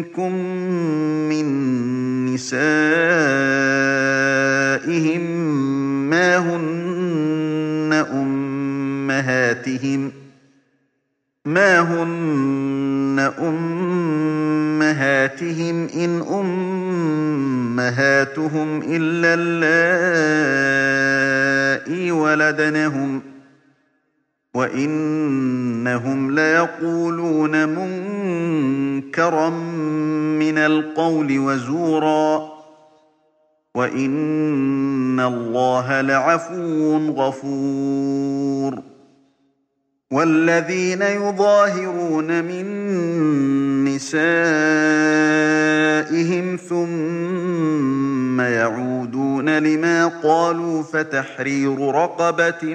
منكم من نسائهم ما هن أمهاتهم ما هن أمهاتهم إن أمهاتهم إلا اللائي ولدنهم وإنهم ليقولون منكرا من القول وزورا وإن الله لعفو غفور والذين يظاهرون من نسائهم ثم يعودون لما قالوا فتحرير رقبة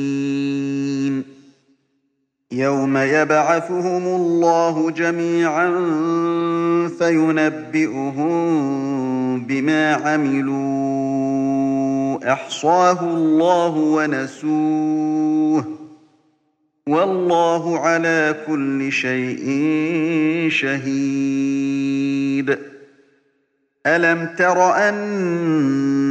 يوم يبعثهم الله جميعا فينبئهم بما عملوا أحصاه الله ونسوه. والله على كل شيء شهيد. ألم تر أن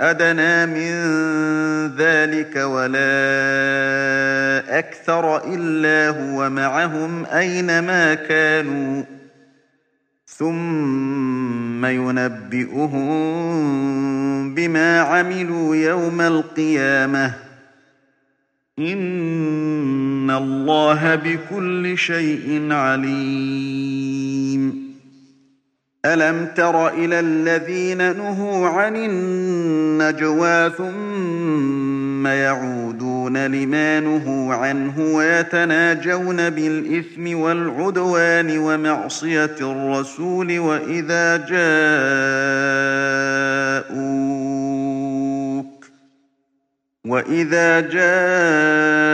أدنى من ذلك ولا أكثر إلا هو معهم أينما كانوا. ثم ينبئهم بما عملوا يوم القيامة. إن الله بكل شيء عليم. ألم تر إلى الذين نهوا عن النجوى ثم يعودون لما نهوا عنه ويتناجون بالإثم والعدوان ومعصية الرسول وإذا جاءوك وإذا جاءوك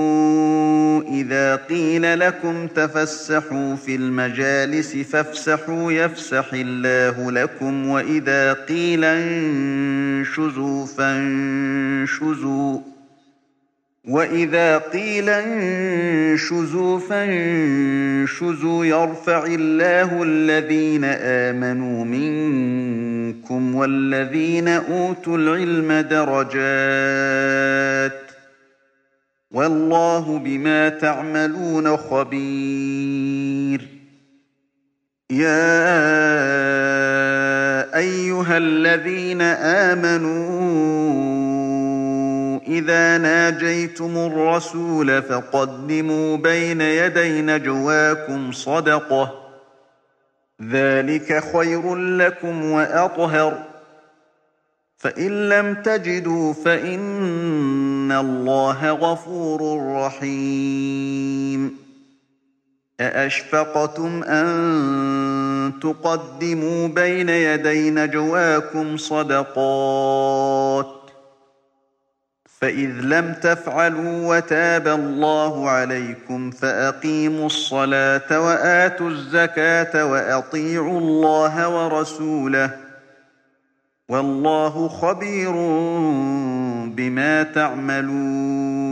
إذا قيل لكم تفسحوا في المجالس فافسحوا يفسح الله لكم وإذا قيل انشزوا فانشزوا وإذا قيل انشزوا فانشزوا يرفع الله الذين آمنوا منكم والذين أوتوا العلم درجات والله بما تعملون خبير. يا أيها الذين آمنوا إذا ناجيتم الرسول فقدموا بين يدي نجواكم صدقة. ذلك خير لكم وأطهر. فإن لم تجدوا فإن الله غفور رحيم أأشفقتم أن تقدموا بين يدي نجواكم صدقات فإذ لم تفعلوا وتاب الله عليكم فأقيموا الصلاة وآتوا الزكاة وأطيعوا الله ورسوله والله خبير بما تعملون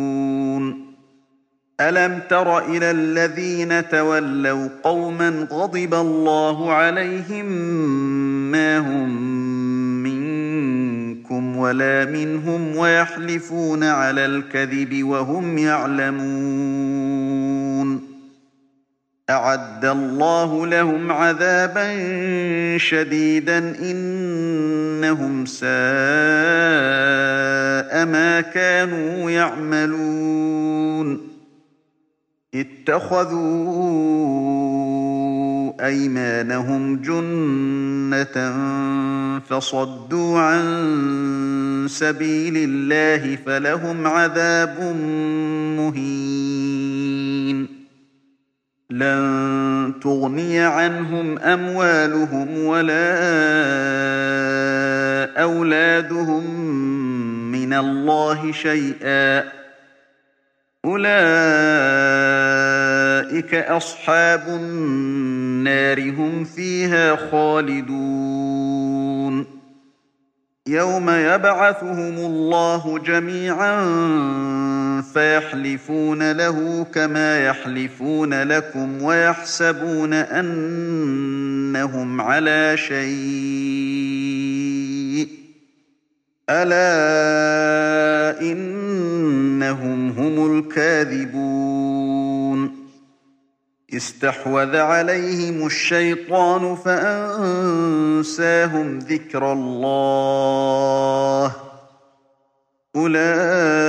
ألم تر إلى الذين تولوا قوما غضب الله عليهم ما هم ولا منهم ويحلفون على الكذب وهم يعلمون أعد الله لهم عذابا شديدا إنهم ساء ما كانوا يعملون. اتخذوا أيمانهم جنة فصدوا عن سبيل الله فلهم عذاب مهين. لن تغني عنهم أموالهم ولا أولادهم من الله شيئا. أولئك أصحاب النار هم فيها خالدون. يوم يبعثهم الله جميعا فيحلفون له كما يحلفون لكم ويحسبون أنهم على شيء ألا إنهم هم الكاذبون استحوذ عليهم الشيطان فأنساهم ذكر الله أولئك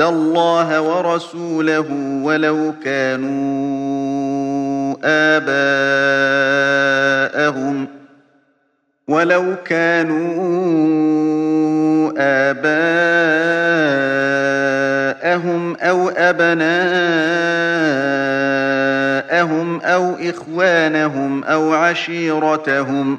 الله ورسوله ولو كانوا آباءهم ولو كانوا آباءهم أو أبناءهم أو إخوانهم أو عشيرتهم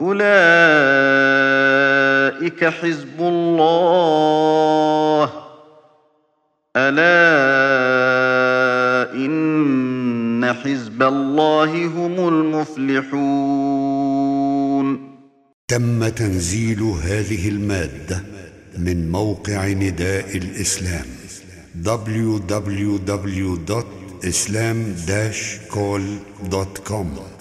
أولئك حزب الله. ألا إن حزب الله هم المفلحون. تم تنزيل هذه المادة من موقع نداء الإسلام www.islam-call.com